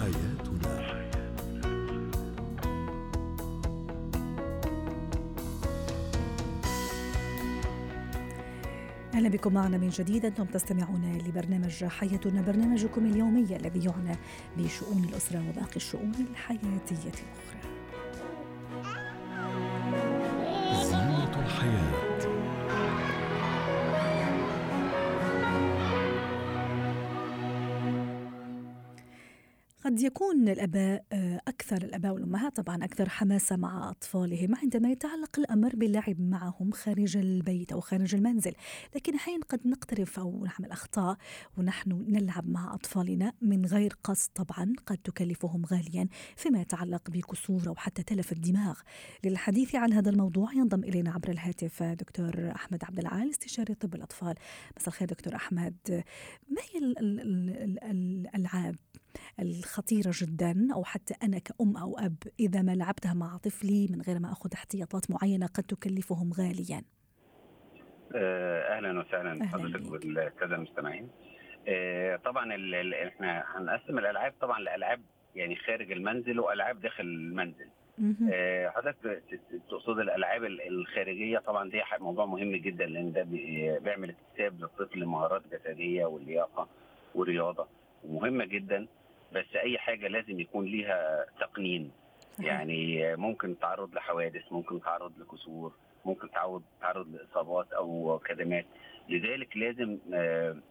حياتنا. أهلا بكم معنا من جديد. أنتم تستمعون لبرنامج حياتنا برنامجكم اليومي الذي يعنى بشؤون الأسرة وباقي الشؤون الحياتية الأخرى. زينة الحياة. قد يكون الأباء آه، أكثر الأباء والأمهات طبعا أكثر حماسة مع أطفالهم عندما يتعلق الأمر باللعب معهم خارج البيت أو خارج المنزل، لكن أحيانا قد نقترف أو نعمل أخطاء ونحن نلعب مع أطفالنا من غير قصد طبعا قد تكلفهم غاليا فيما يتعلق بكسور أو حتى تلف الدماغ. للحديث عن هذا الموضوع ينضم إلينا عبر الهاتف دكتور أحمد عبد العال استشاري طب الأطفال. مساء الخير دكتور أحمد. ما هي الألعاب الخطيرة جدا أو حتى أنا كأم أو أب إذا ما لعبتها مع طفلي من غير ما أخذ احتياطات معينة قد تكلفهم غاليا. آه، أهلا وسهلا. حضرتك والساده المستمعين. آه، طبعا إحنا هنقسم الألعاب. طبعا لالعاب يعني خارج المنزل وألعاب داخل المنزل. آه، حضرتك تقصد الألعاب الخارجية؟ طبعا دي موضوع مهم جدا لأن ده بيعمل اكتساب للطفل مهارات جسدية واللياقة والرياضة. ومهمه جدا. بس أي حاجة لازم يكون ليها تقنين. يعني ممكن تعرض لحوادث ممكن تعرض لكسور ممكن تعرض تعرض لإصابات أو كدمات. لذلك لازم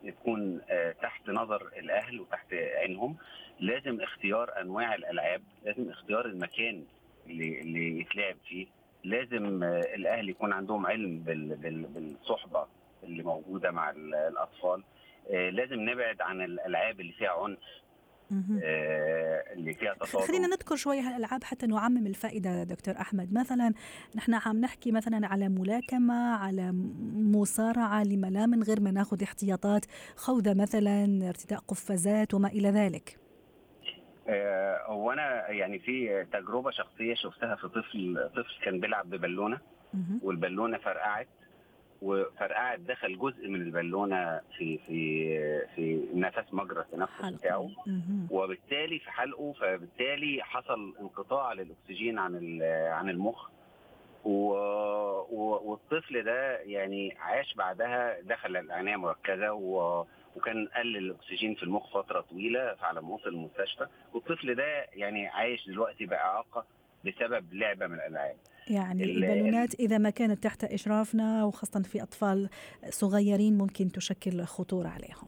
تكون تحت نظر الأهل وتحت عينهم. لازم اختيار أنواع الألعاب لازم اختيار المكان اللي اللي يتلعب فيه. لازم الأهل يكون عندهم علم بالصحبة اللي موجودة مع الأطفال. لازم نبعد عن الألعاب اللي فيها عنف. آه اللي فيها خلينا نذكر شوية هالألعاب حتى نعمم الفائدة دكتور أحمد. مثلا نحن عم نحكي مثلا على ملاكمة على مصارعة لما لا من غير ما ناخذ احتياطات خوذة مثلا ارتداء قفازات وما إلى ذلك. هو آه أنا يعني في تجربة شخصية شفتها في طفل طفل كان بيلعب ببالونة والبالونة فرقعت. وفرقعت دخل جزء من البالونة في في في نفس مجرى التنفس بتاعه. وبالتالي في حلقه فبالتالي حصل انقطاع للأكسجين عن عن المخ. والطفل ده يعني عاش بعدها دخل العنايه مركزة وكان قل الأكسجين في المخ فترة طويلة فعلى ما وصل المستشفى. والطفل ده يعني عايش دلوقتي بإعاقة بسبب لعبة من الألعاب. يعني البالونات إذا ما كانت تحت إشرافنا وخاصة في أطفال صغيرين ممكن تشكل خطورة عليهم.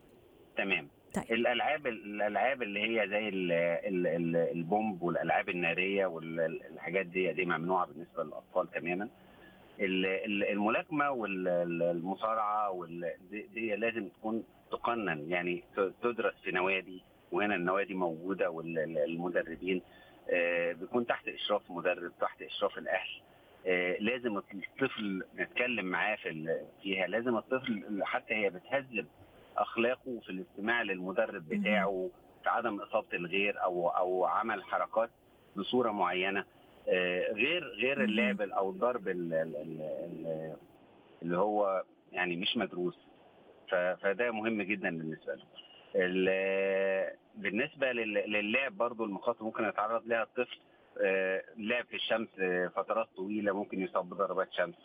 تمام. طيب. الألعاب الألعاب اللي هي زي ال ال ال البومب والألعاب النارية والحاجات دي دي ممنوعة بالنسبة للأطفال تماما. الملاكمة والمصارعه دي لازم تكون تقنن يعني تدرس في نوادي وهنا النوادي موجودة والمدربين بيكون تحت إشراف مدرب تحت إشراف الأهل. آه لازم الطفل نتكلم معاه في فيها. لازم الطفل حتى هي بتهذب أخلاقه في الاستماع للمدرب بتاعه في عدم إصابة الغير أو أو عمل حركات بصورة معينة. آه غير غير اللعب أو الضرب اللي هو يعني مش مدروس. فده مهم جدا بالنسبة له. بالنسبة للعب برضو المخاطر ممكن يتعرض لها الطفل اللعب في الشمس فترات طويلة ممكن يصاب بضربات شمس.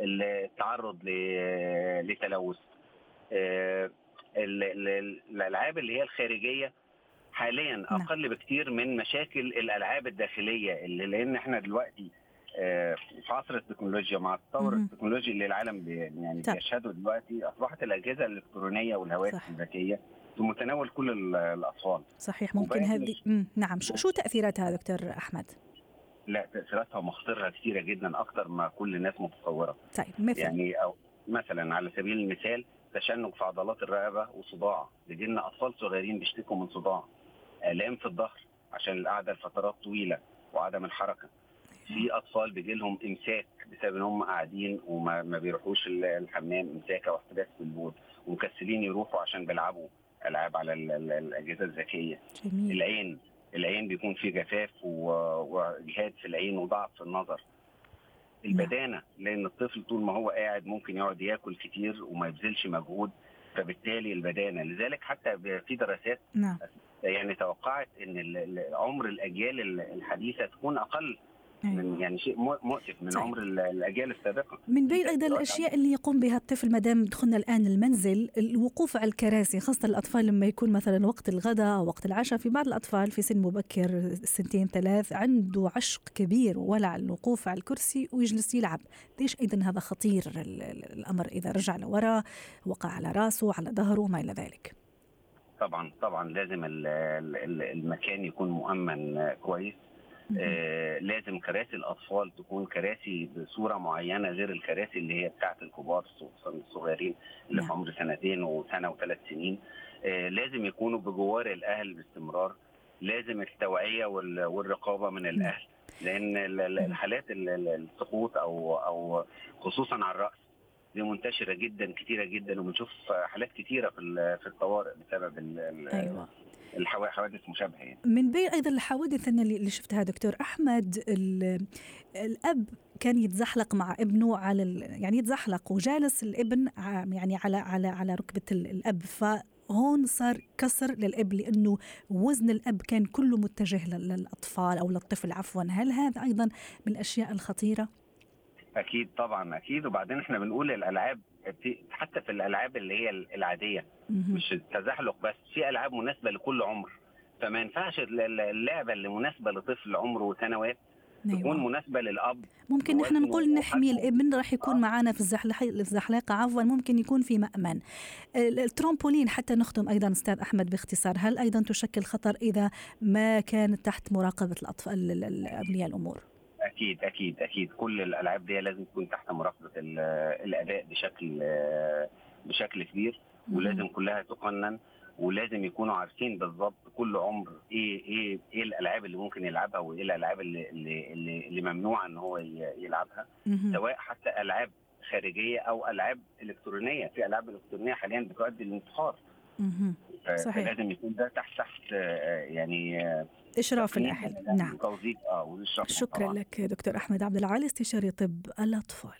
التعرض لتلوث الألعاب اللي هي الخارجية حاليا أقل بكتير من مشاكل الألعاب الداخلية اللي لأن إحنا دلوقتي في عصر التكنولوجيا مع التطور التكنولوجي اللي العالم يعني بيشهده دلوقتي أصبحت الأجهزة الإلكترونية والهواتف الذكية في متناول كل الأطفال. صحيح ممكن هذه نعم. شو تأثيراتها دكتور أحمد؟ لا تأثيراتها ومخاطرها كثيرة جدا أكثر ما كل الناس متصورة. طيب مثل يعني أو مثلا على سبيل المثال تشنج في عضلات الرقبة وصداع. لدينا أطفال صغيرين بيشتكوا من صداع آلام في الظهر عشان القعدة لفترات طويلة وعدم الحركة. في أطفال بيجي لهم إمساك بسبب إن هم قاعدين وما ما بيروحوش الحمام امساك أو احتباس بالبول ومكسلين يروحوا عشان بيلعبوا. العاب على الأجهزة الذكية. جميل. العين العين بيكون في جفاف واجهاد في العين وضعف في النظر. البدانة لأن الطفل طول ما هو قاعد ممكن يقعد ياكل كتير وما يبذلش مجهود فبالتالي البدانة. لذلك حتى في دراسات نعم. يعني توقعت إن عمر الأجيال ال- الحديثة تكون أقل من أيوة. يعني شيء مؤ- مؤسف من صحيح. عمر ال- الأجيال السابقة. من بين أيضا الأشياء اللي يقوم بها الطفل ما دام دخلنا الآن المنزل الوقوف على الكراسي خاصة الأطفال لما يكون مثلا وقت الغداء أو وقت العشاء في بعض الأطفال في سن مبكر سنتين ثلاث عنده عشق كبير وولع الوقوف على الكرسي ويجلس يلعب. ليش أيضا هذا خطير؟ ال- ال- الأمر إذا رجع لورا وقع على راسه على ظهره وما إلى ذلك. طبعا طبعا لازم ال- ال- ال- المكان يكون مؤمن كويس. آه، لازم كراسي الأطفال تكون كراسي بصورة معينة غير الكراسي اللي هي بتاعة الكبار خصوصا الصغيرين اللي نعم. في عمر سنتين وسنة وثلاث سنين آه، لازم يكونوا بجوار الأهل باستمرار لازم التوعية وال- والرقابة من الأهل لأن ال- ال- نعم. الحالات ال- ال- السقوط أو أو خصوصا على الرأس دي منتشرة جدا كتيرة جدا وبنشوف حالات كتيرة في في الطوارئ بسبب ال- أيوه. الحوا- حوادث مشابهة يعني. من بين أيضا الحوادث اللي شفتها دكتور أحمد ال- الأب كان يتزحلق مع ابنه على يعني يتزحلق وجالس الابن يعني على على على ركبة ال- الأب فهون صار كسر للأب لأنه وزن الأب كان كله متجه لل- للأطفال أو للطفل عفوا. هل هذا أيضا من الأشياء الخطيرة؟ أكيد طبعا أكيد وبعدين إحنا بنقول الألعاب حتى في الألعاب اللي هي العادية. مش التزحلق بس في ألعاب مناسبة لكل عمر فما ينفعش ال- ال- اللعبة اللي مناسبة لطفل عمره سنوات تكون أيوة. مناسبة للأب ممكن نحن وزنه نقول نحمي. الإبن راح يكون آه. معنا في الزحلقة عفوا ممكن يكون في مأمن ال- الترامبولين حتى نختم أيضا أستاذ أحمد باختصار هل أيضا تشكل خطر إذا ما كانت تحت مراقبة الأطفال ال- ال- أولياء الأمور أكيد أكيد أكيد. كل الألعاب دي لازم تكون تحت مراقبه ال- الأداء بشكل بشكل كبير ولازم كلها تقنن ولازم يكونوا عارفين بالظبط كل عمر إيه إيه إيه الألعاب اللي ممكن يلعبها وإيه الألعاب اللي اللي اللي, ممنوع إن هو يلعبها. سواء حتى ألعاب خارجية أو ألعاب إلكترونية. في ألعاب إلكترونية حاليا بتؤدي للانتحار. صحيح. فلازم يكون ده تحت تحت آه، يعني آه، إشراف تقنين الأهل يعني نعم توظيف آه شكرا طبعاً. لك دكتور أحمد عبد العالي استشاري طب الأطفال